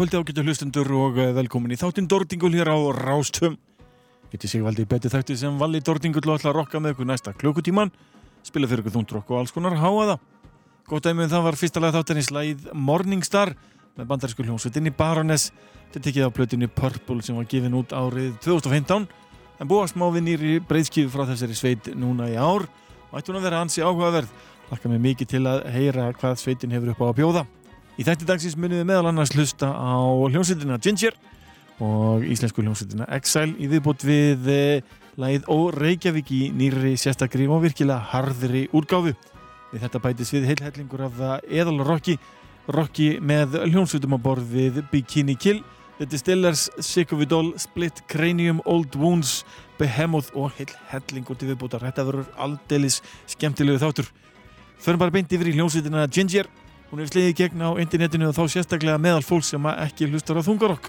kvöldi ágættu hlustundur og eh, velkomin í þáttinn Dordingul hér á Rástum. Þetta er Sigvaldi Betti þætti sem valli Dordingul og ætla að rokka með ykkur næsta klukkutíman, spila fyrir ykkur þúndrokk og alls konar háaða. Gótt dæmið um það var fyrsta lag þáttarins lagið Morningstar með bandarísku hljómsveitinni Baroness. Þetta tekið á blötunni Purple sem var gefin út árið 2015 en búast má við nýri breyðskifu frá þessari sveit núna í ár og ætti hún að vera ansi áhugaverð. Lakka mig mikið til að heyra hvað sveitin hefur upp á að bjóða. Í þætti dagsins munum við meðal annars hlusta á hljómsveitina Ginger og íslensku hljómsveitina Exile í viðbútt við eh, lagið Ó Reykjavík í nýri sérstakri og virkilega harðri úrgáfu. Við þetta bætis við heilhellingur af eðalrocki, rocki með hljómsveitum á borð við Bikini Kill, The Distillers, Sick of It All, Split Cranium, Old Wounds, Behemoth og heilhellingur til viðbúttar. Þetta verður aldeilis skemmtilegu þáttur. Förum bara beint yfir í hljómsveitina Ginger Hún hefur sliðið gegn á internetinu og þá sérstaklega meðal fólk sem ekki hlustar á þungarokk.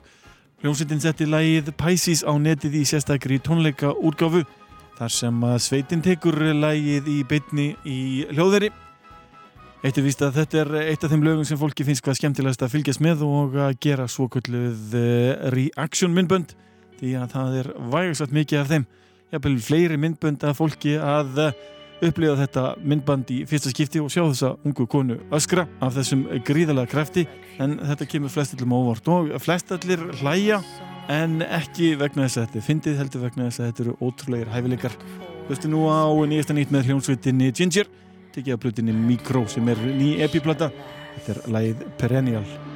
Hljómsveitin setti lægið Pisces á netið í sérstakri tónleika úrgáfu þar sem að sveitin tekur lægið í beitni í hljóðveri. Eitt er víst að þetta er eitt af þeim lögum sem fólki finnst hvað skemmtilegast að fylgjast með og að gera svo kvölluð eh, reaction myndbönd því að það er vægarsvægt mikið af þeim. Jafnvel fleiri myndbönd af fólki að upplifa þetta myndband í fyrsta skipti og sjá þessa ungu konu öskra af þessum gríðalega krefti en þetta kemur flestallum ávart og flestallir hlæja en ekki vegna þess að þetta fyndið heldur vegna þess að þetta eru ótrúlegar hæfileikar. Hlustu nú á nýjasta nýtt með hljómsveitinni Ginger tekið af blutinni Mikro sem er ný epiplata þetta er lægið Perennial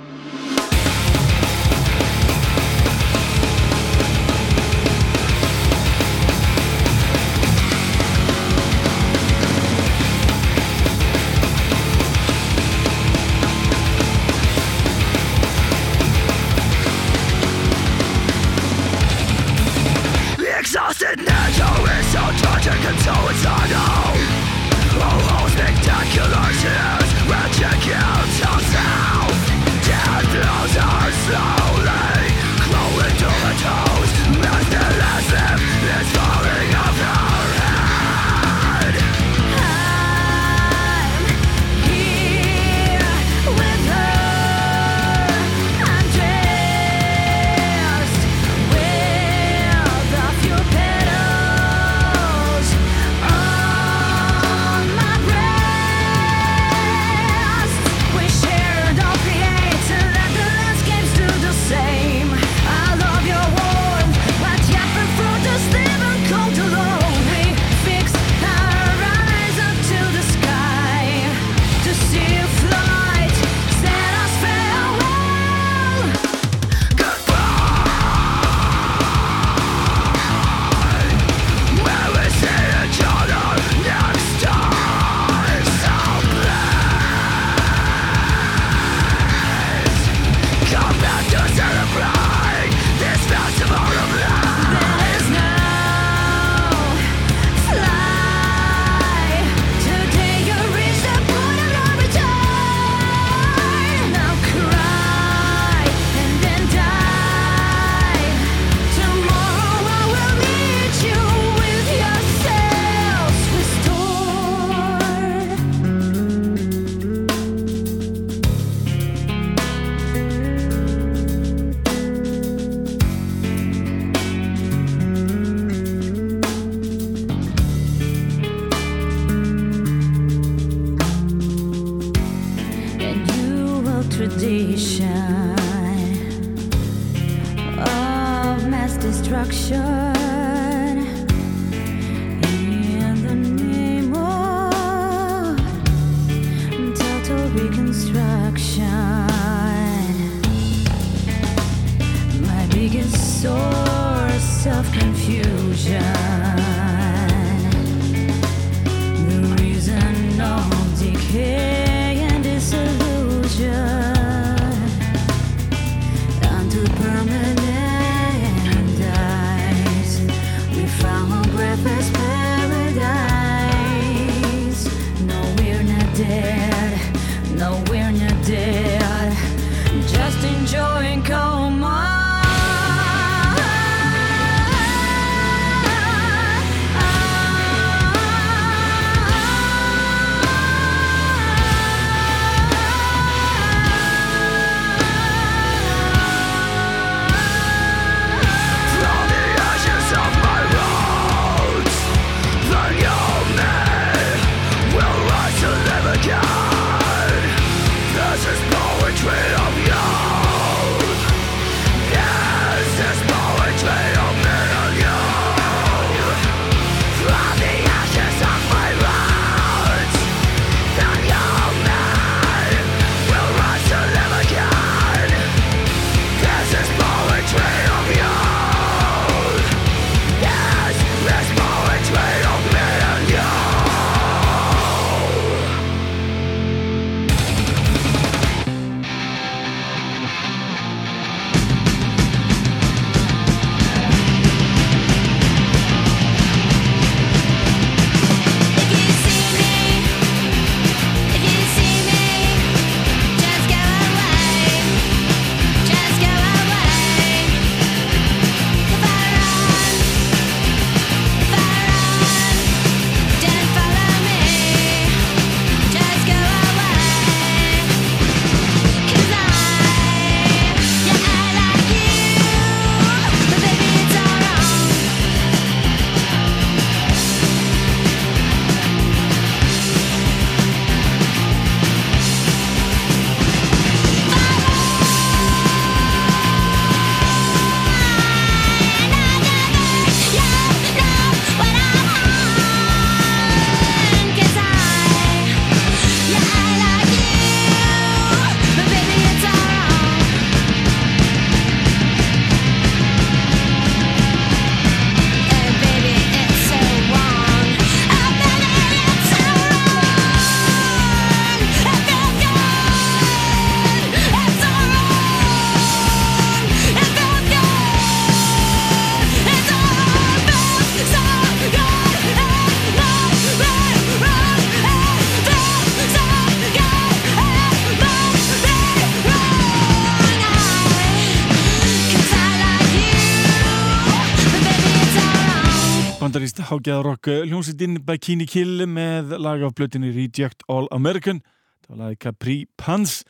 bandaríst hágæðarokk hljómsýtinn Bikini Kill með lag af blötinu Reject All American. Það var lagið Capri Pants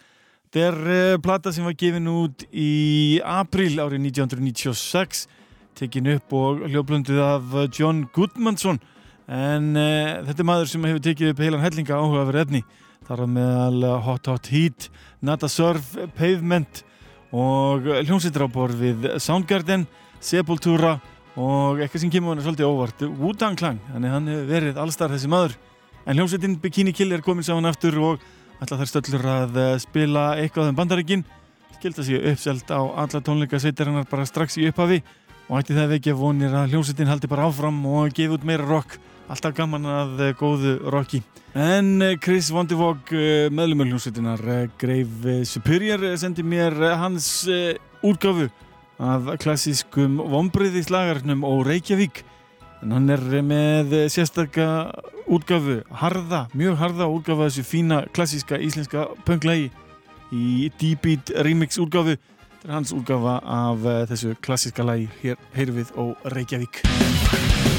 þetta er uh, plata sem var gefin út í april árið 1996 tekin upp og hljóplundið af John Goodmanson. En uh, þetta er maður sem hefur tekið upp heilan hellinga áhuga fyrir efni þar að meðal Hot Hot Heat Nata Surf, Pavement og hljómsýttir við Soundgarden, Sepultura og eitthvað sem kemur hann svolítið óvart Wu-Tang Clan, þannig hann hefur verið allstar þessi maður. En hljómsveitin Bikini Kill er komin saman aftur og alltaf þær stöllur að eh, spila eitthvað um bandaríkin. Skilta sig uppselt á alla tónleika sveitarinnar bara strax í upphafi. Og ætti það ekki að vonir að hljómsveitin haldi bara áfram og gefi út meira rock. Alltaf gaman að eh, góðu rocki. En eh, Chris Vondivog meðlumur hljómsveitinar Greif Superior sendi mér hans úrgafu af klassískum vombriðislagarnum og Reykjavík. En hann er með sérstakka útgafu, harða, mjög harða útgafu þessu fína klassíska íslenska pönglægi í D-Beat remix útgafu þetta er hans útgafa af þessu klassíska lægi hér heyrfið og Reykjavík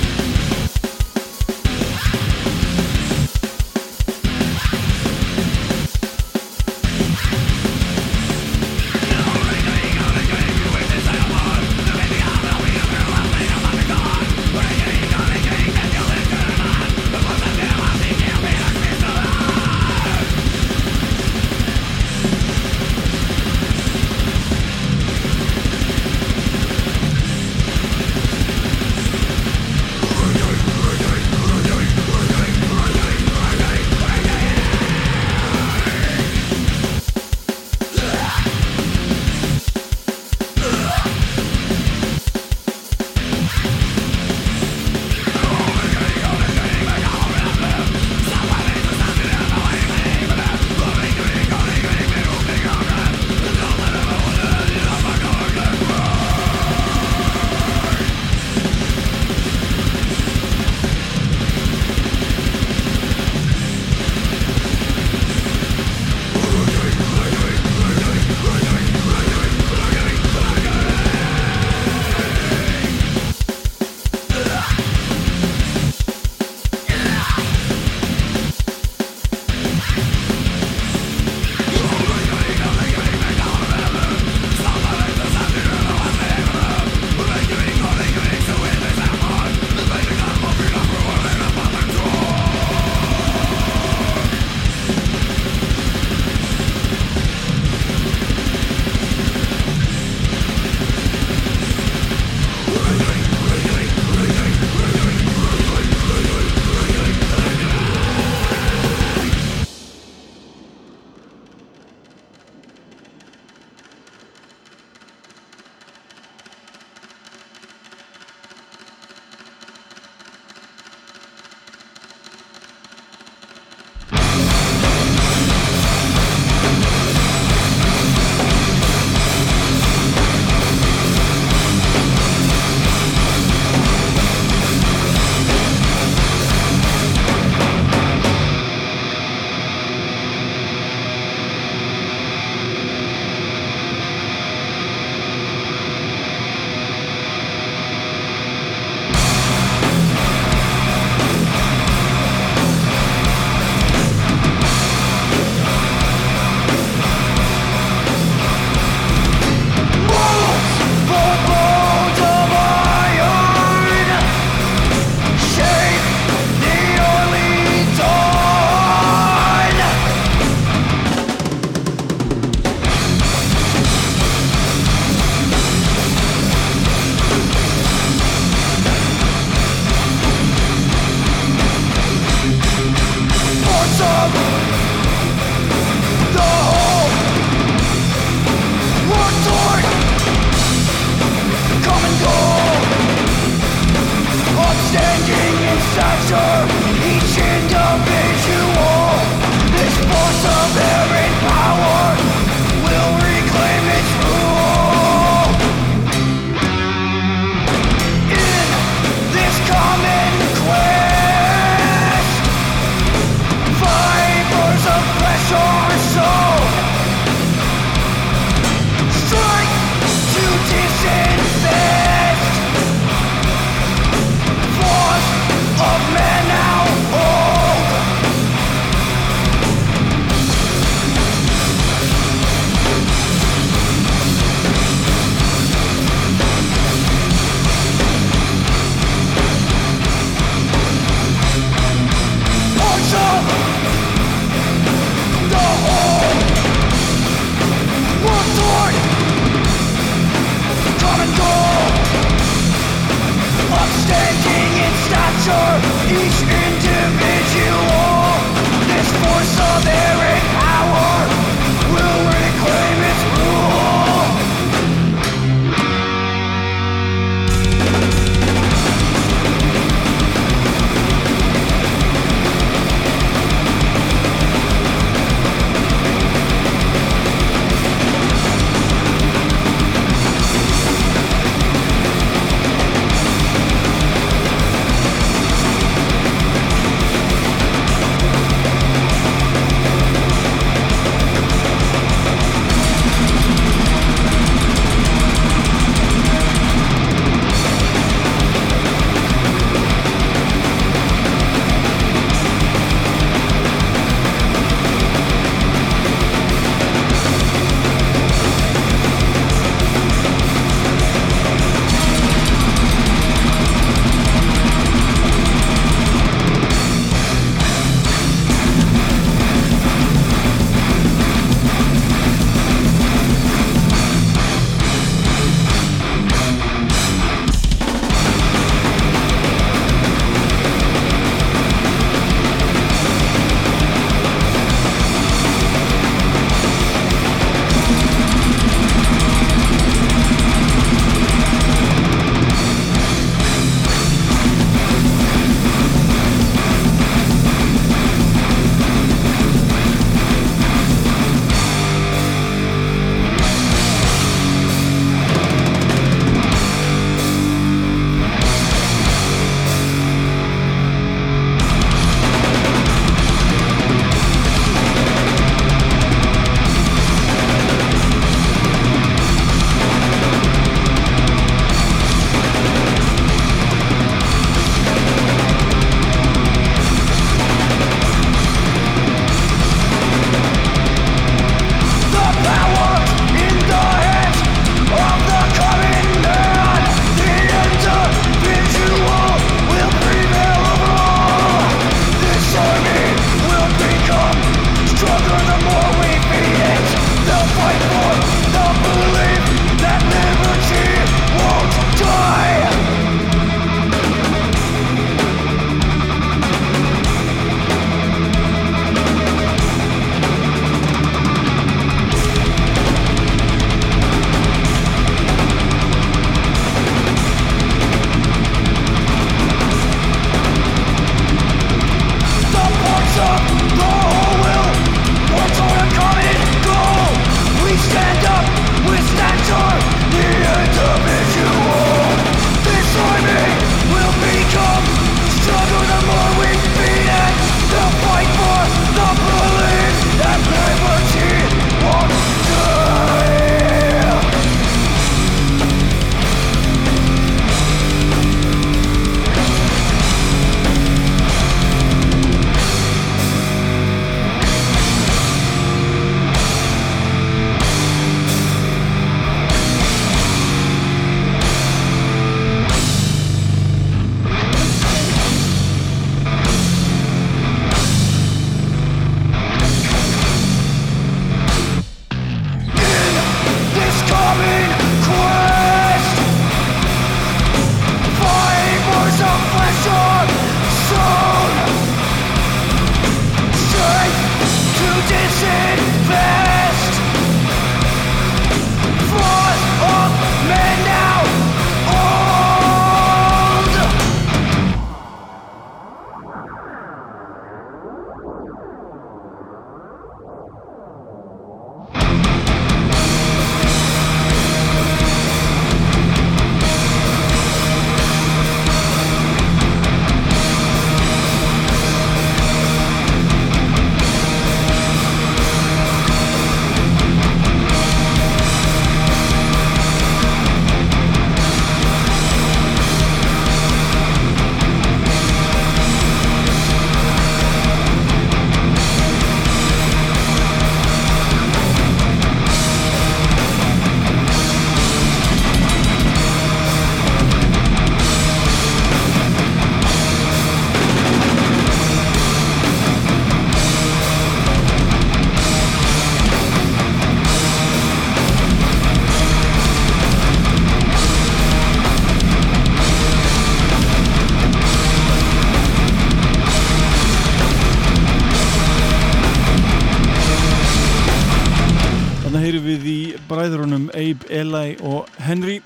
Abe, Eli og Henry.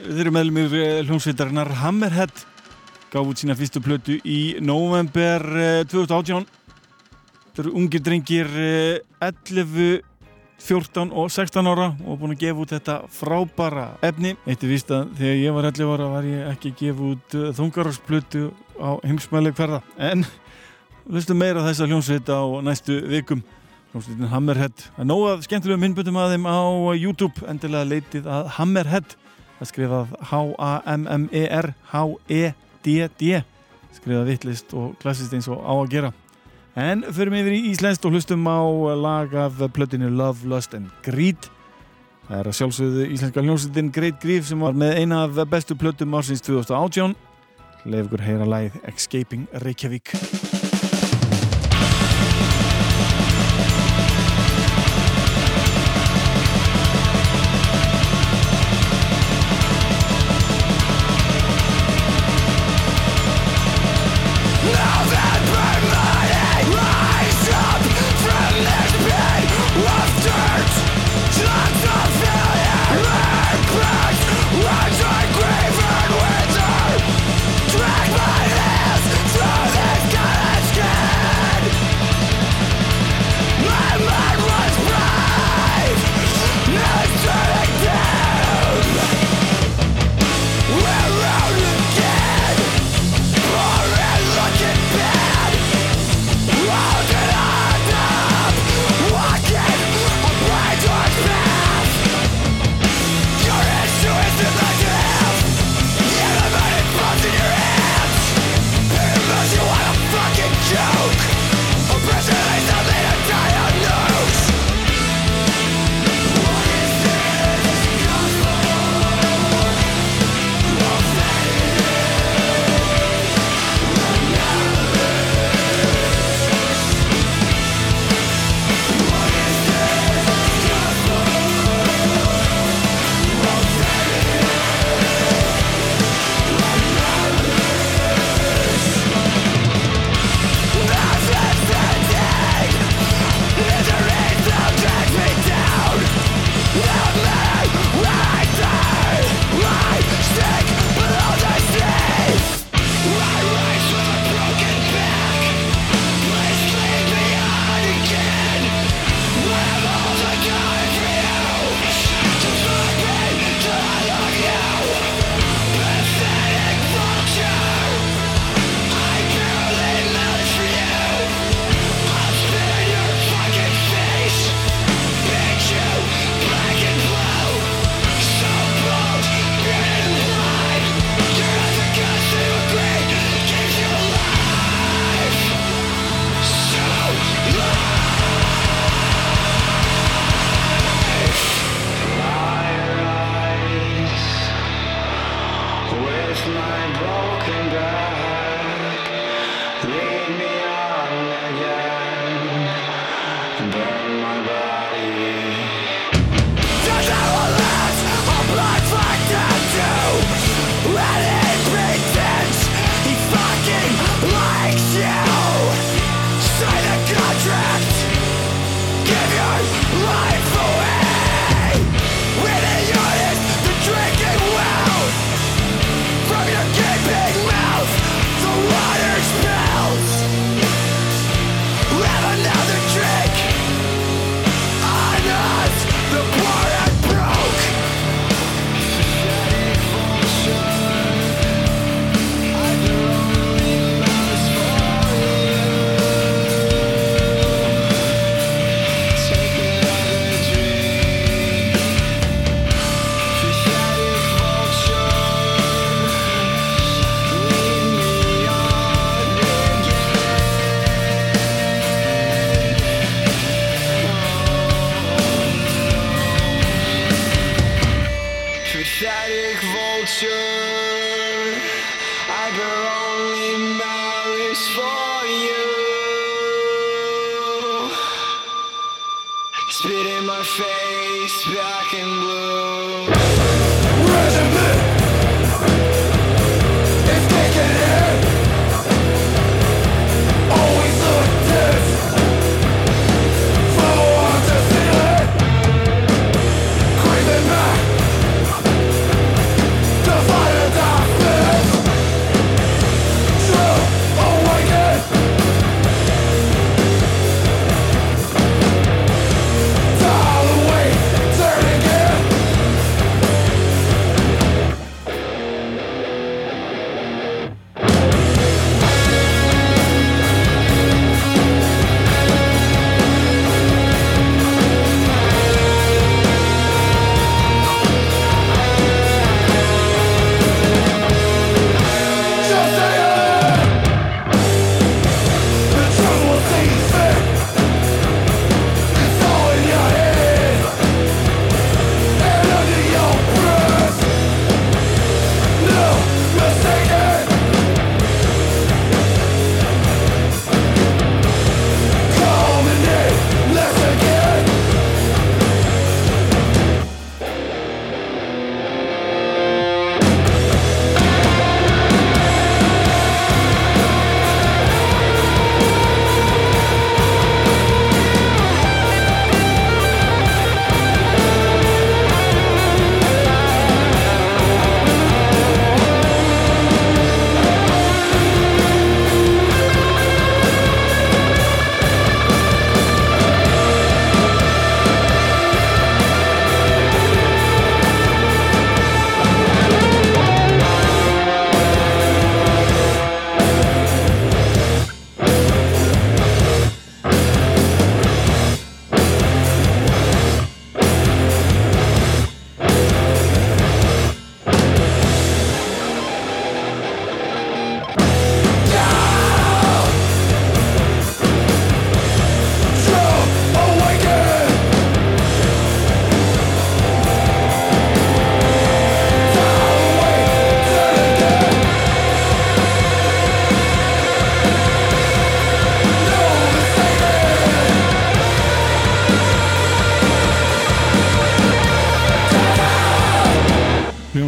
Þeir eru meðlumir eh, hljómsveitarinnar Hammerhead, gaf út sína fyrstu plötu í november 2018. Þeir eru ungir drengir 11, 14 og 16 ára og búin að gefa út þetta frábara efni. Eitt er vist að þegar ég var 11 ára var ég ekki að gefa út þungarásplötu á heimsmæleg hverða en hlustum meira þess að hljómsveit á næstu vikum hljómsveitin Hammerhead. Það er nógað skemmtilega myndbötum að þeim á YouTube. Endilega leitið að Hammerhead. Það skrifað H-A-M-M-E-R H-E-D-D skrifað vittlist og klassist eins og á að gera. En förum yfir í Íslandst og hlustum á lag af plötinu Love, Lust and Greed. Það er að sjálfsögðu íslenska hljómsveitin Great Grief sem var með eina af bestu plötum ársins 2018 leif ykkur heyra læð Escaping Reykjavík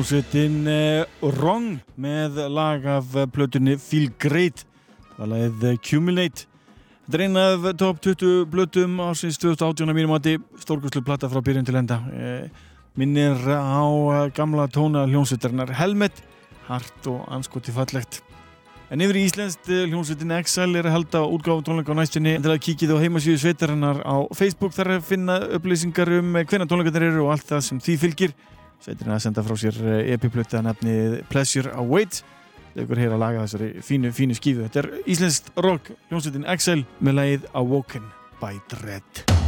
hljómsveitin Wrong með lag af plötunni Feel Great. Það lagið Cumulate. Þetta er eina af top 20 blötum ásins 2018 að mínum átti stórkustlu platta frá byrjun til enda. Minnir á gamla tóna hljómsveitarinnar Helmet. Hart og anskoti fallegt. En yfir í Íslandst hljómsveitin Exile er að halda útgáð tónleika á næstunni. Til að kikið á heimasvíðu sveitarinnar á Facebook. Þar að finna upplýsingar um hvena tónleikarnir eru og allt það sem því fylgir Sveitirinn að senda frá sér epiplöta nefni Pleasure Awaits. Þau ykkur hér að laga þessari fínu, fínu skífu. Þetta er Íslandst rock hljómsveitin Exile með lagið Awoken by Dread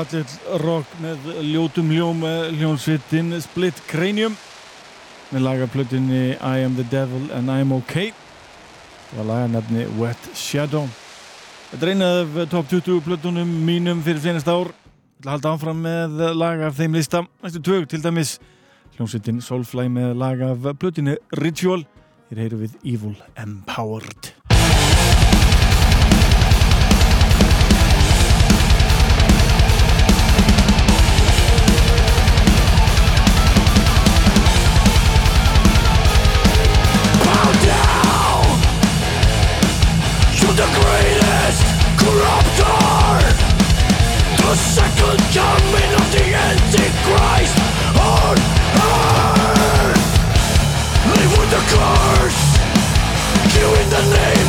fallill rock með ljótum hljóm hljónsvittin Split Cranium með lagaplötunni I am the devil and I'm okay. Það var laganefni Wet Shadow. Þetta er einað af top 20 plötunum mínum fyrir senast ár. Ég ætla að halda áfram með laga af þeim lista. Næstu tög til dæmis hljónsvittin Soulfly með laga af plötunni Ritual. Hér heyru við Evil Empowered The second coming of the Antichrist on earth. Live with the curse. Kill in the name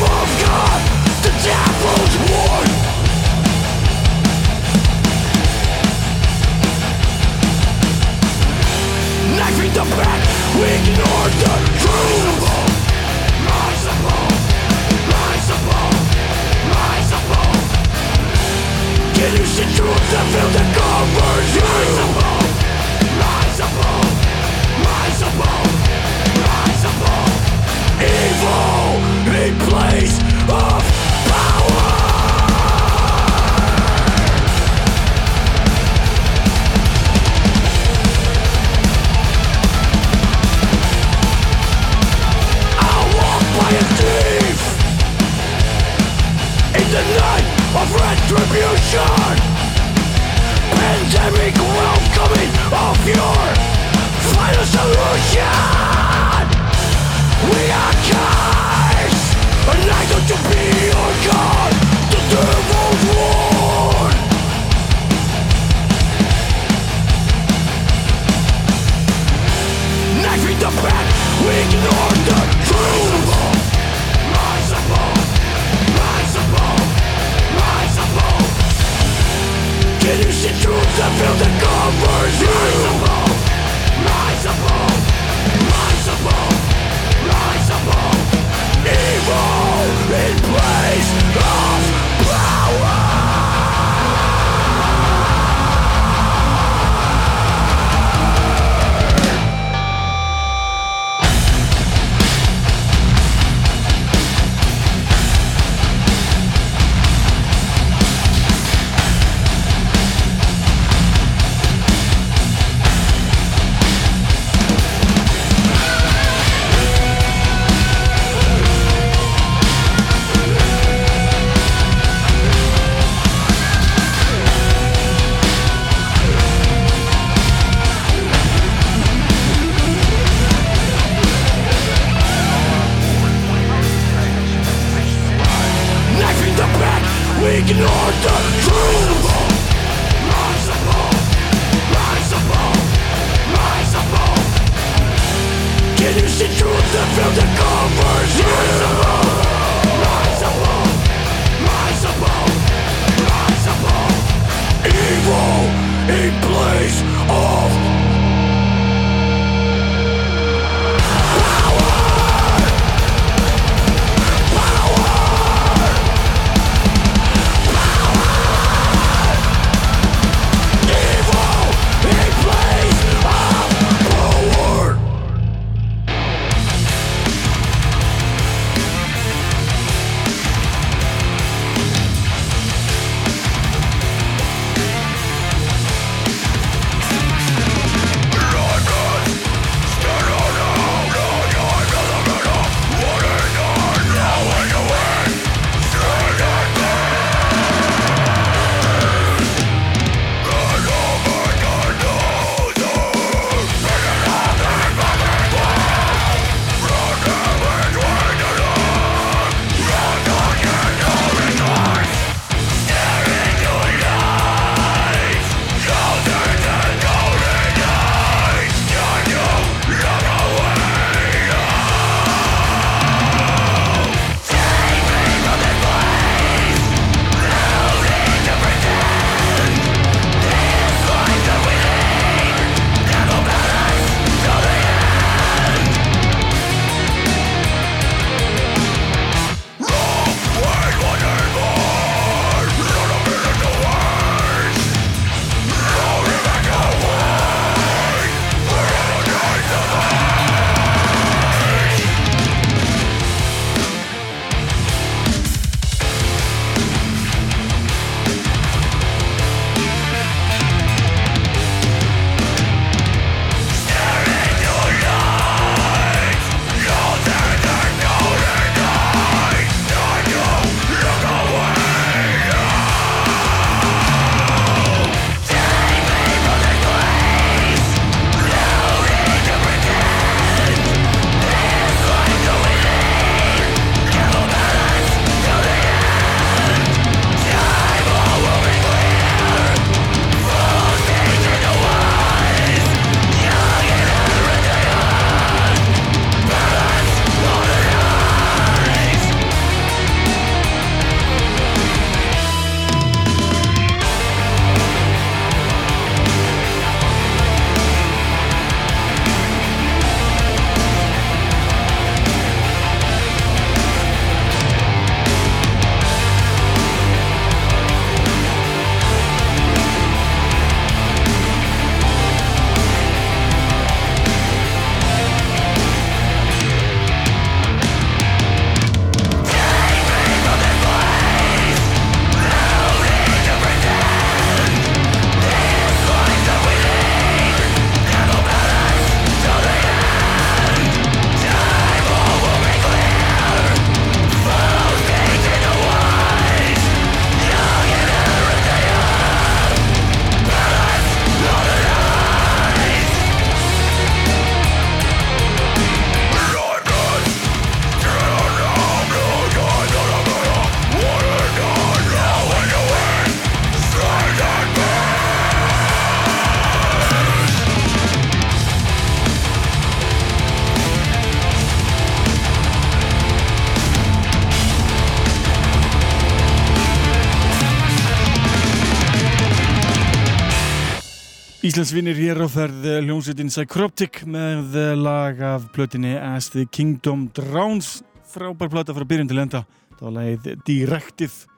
Íslandsvinnir hér á ferð eh, hljómsveitin Psychroptic með eh, lag af plötinni As the Kingdom Drowns. Frábær plata frá byrjun til enda. Það var lagið Directive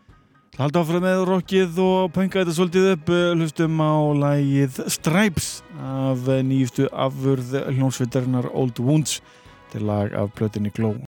Það haldi áfram með rockið og pönka þetta svolítið upp. Eh, hlustum á lagið Stripes af nýjustu afurð hljómsveitarinnar Old Wounds. Til lag af plötinni Glow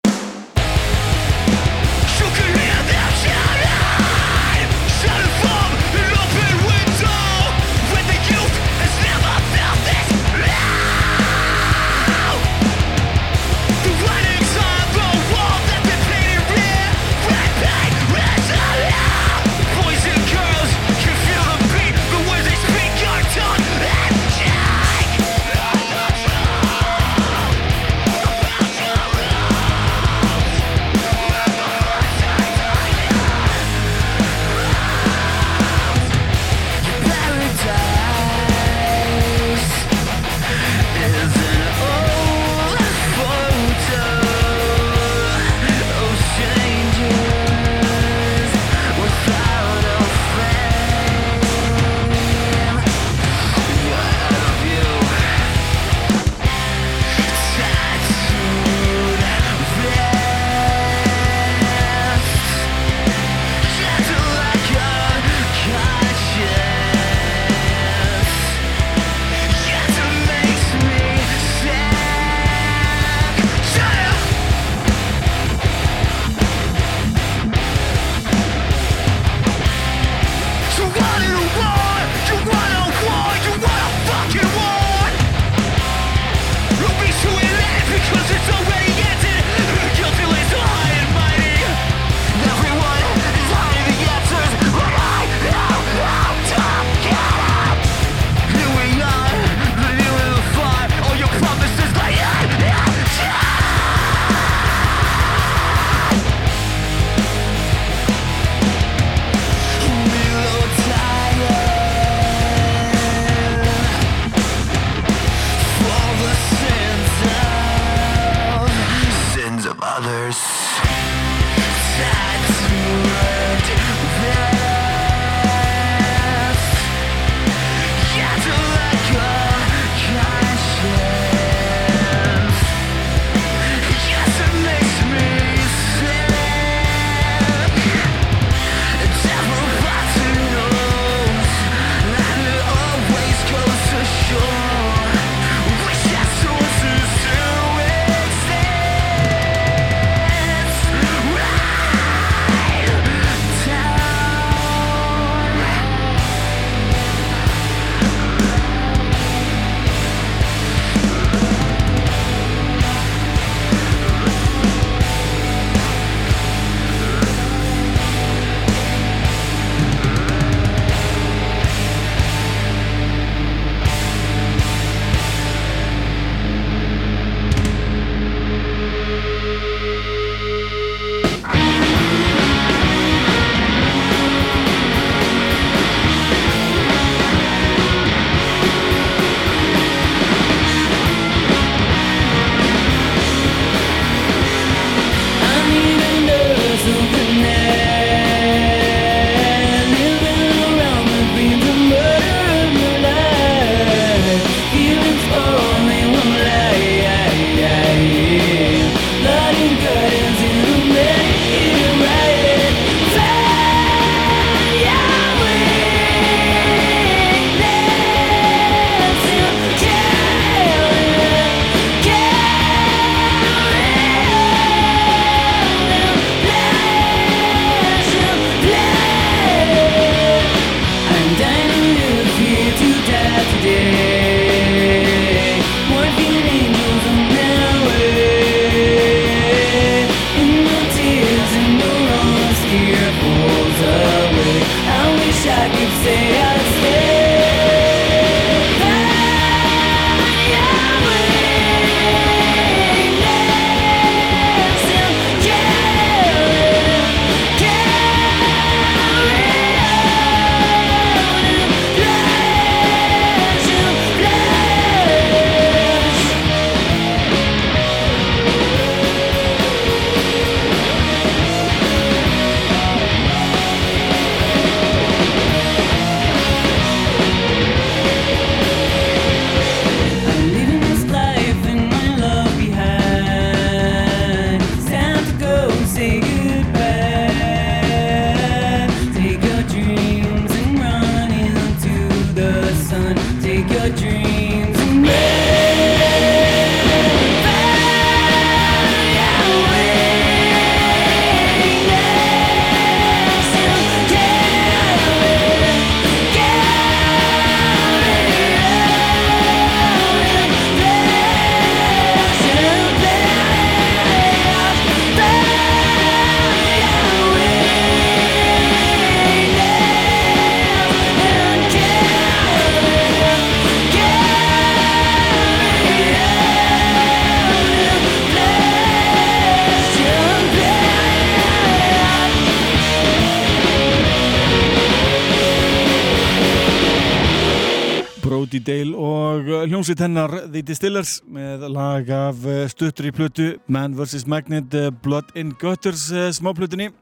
hljómsveit hennar The Distillers með lag af eh, stuttri plötu Man vs. Magnet eh, Blood in Gutters eh, smáplötunni.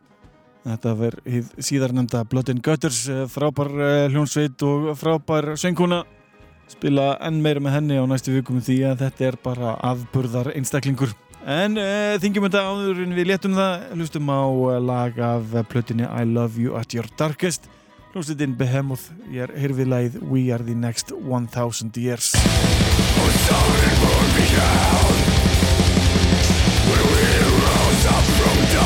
Þetta verð síðar nefnda Blood in Gutters frábær hljómsveit og frábær sönguna spila enn meira með henni á næstu vikum því að þetta er bara afburðar einstaklingur. En uh, þingjum þetta áður en við léttum það. Hlustum á lag af plötunni I Love You At Your Darkest hljómsveitin Behemoth ég er hirfið lagið We Are The Next 1000 Years. To the Emperor of Rome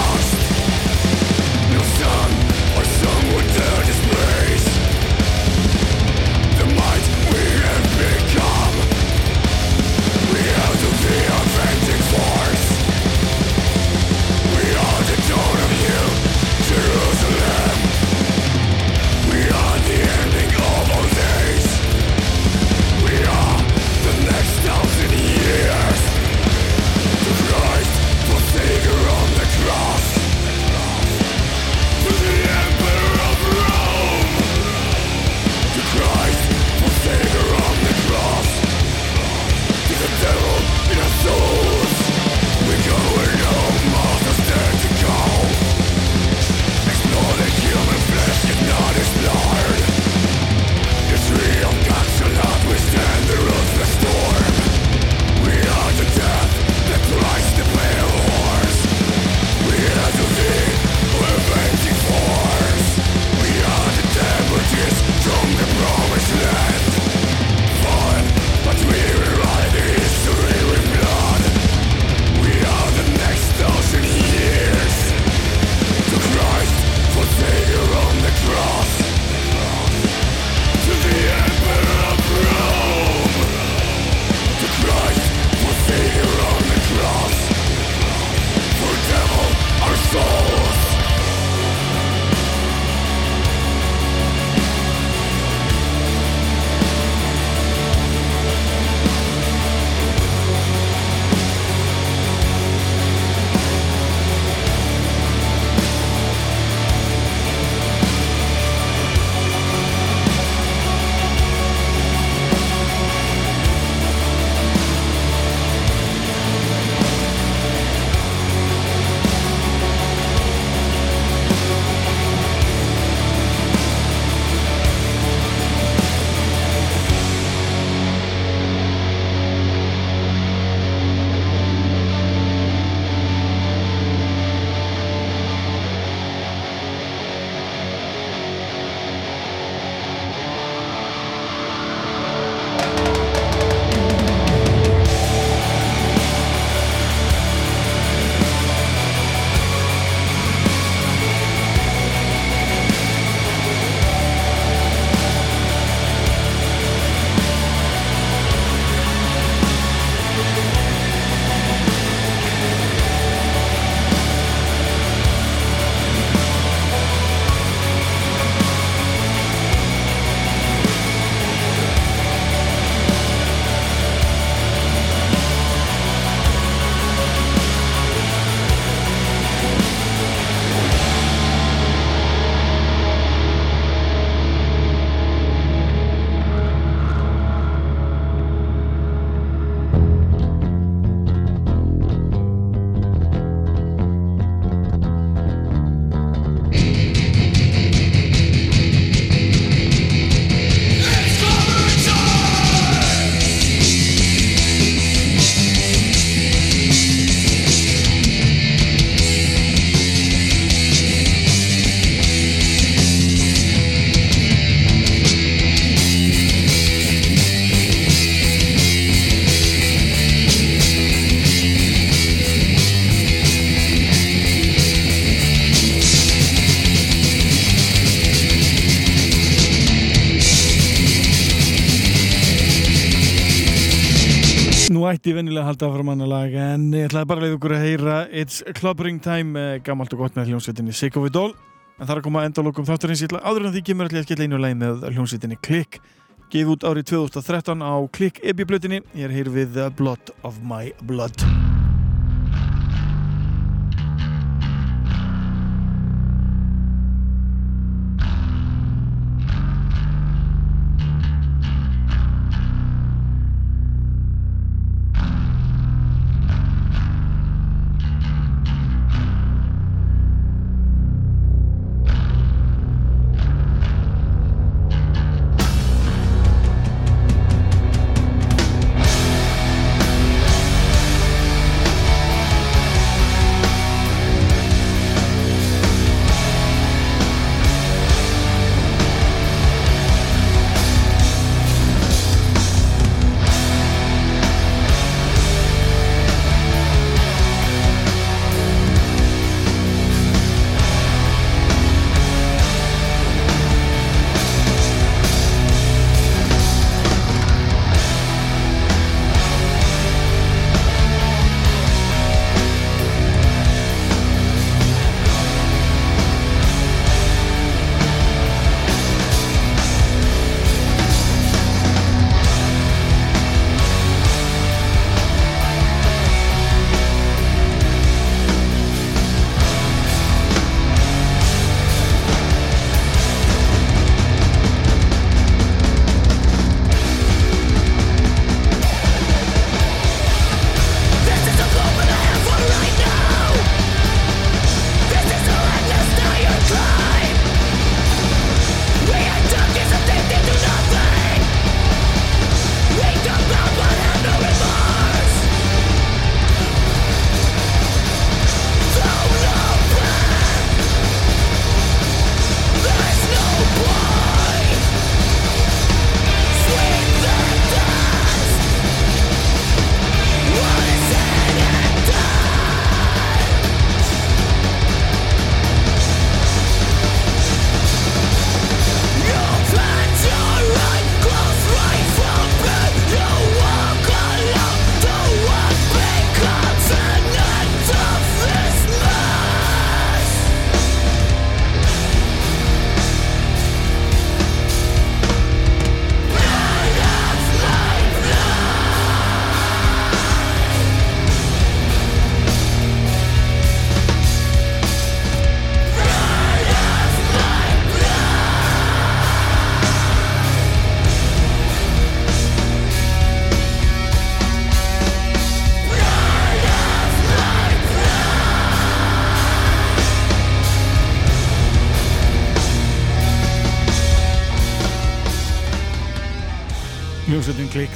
Nú ætti ég vennilega halda áfram annar lag en ég ætlaði bara að leiða ykkur að heyra It's Clubbering Time, eh, gammalt og gott með hljómsveitinni Sick of It All en það er að koma endalokum þátturins ég ætla áður en því kemur ég að skella einu lagi með hljómsveitinni Click. Gefið út árið 2013 á Click Ebi-blötinni ég er hér við Blood of My Blood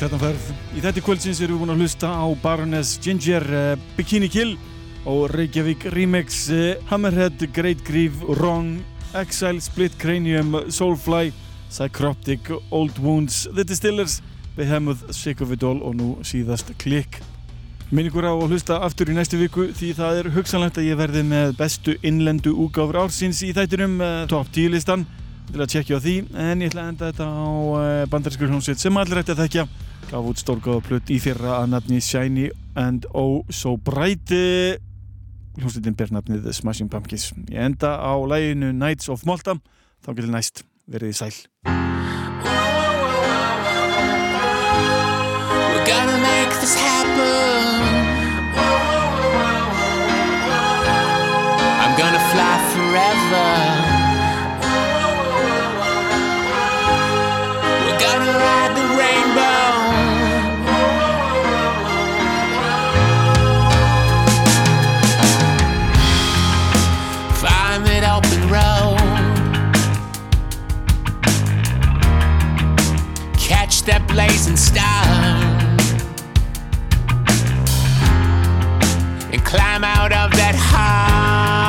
þetta færð. Í þetta kvöldsins erum við búin að hlusta á Baroness Ginger, uh, Bikini Kill og Reykjavík Remix, uh, Hammerhead, Great Grieve, Wrong, Exile, Split Cranium, Soulfly, Psychroptic, Old Wounds, The Distillers, Behemoth, Sick of It All og nú síðast Klikk. Minn ykkur á að hlusta aftur í næstu viku því það er hugsanlegt að ég verði með bestu innlendu úgáfur ársins í þættinum uh, top 10 listan til að tjekkja á því en ég ætla að enda þetta á hljómsveit sem allir ætti að þekkja gaf út stórgóða plutt í fyrra að nafni Shiny and Oh So Bright hljómsveitin ber nafnið Smashing Pumpkins ég enda á læginu Nights of Malta þá getur næst verið í sæl We're gonna make this happen. I'm gonna fly forever. Blazing and climb out of that hole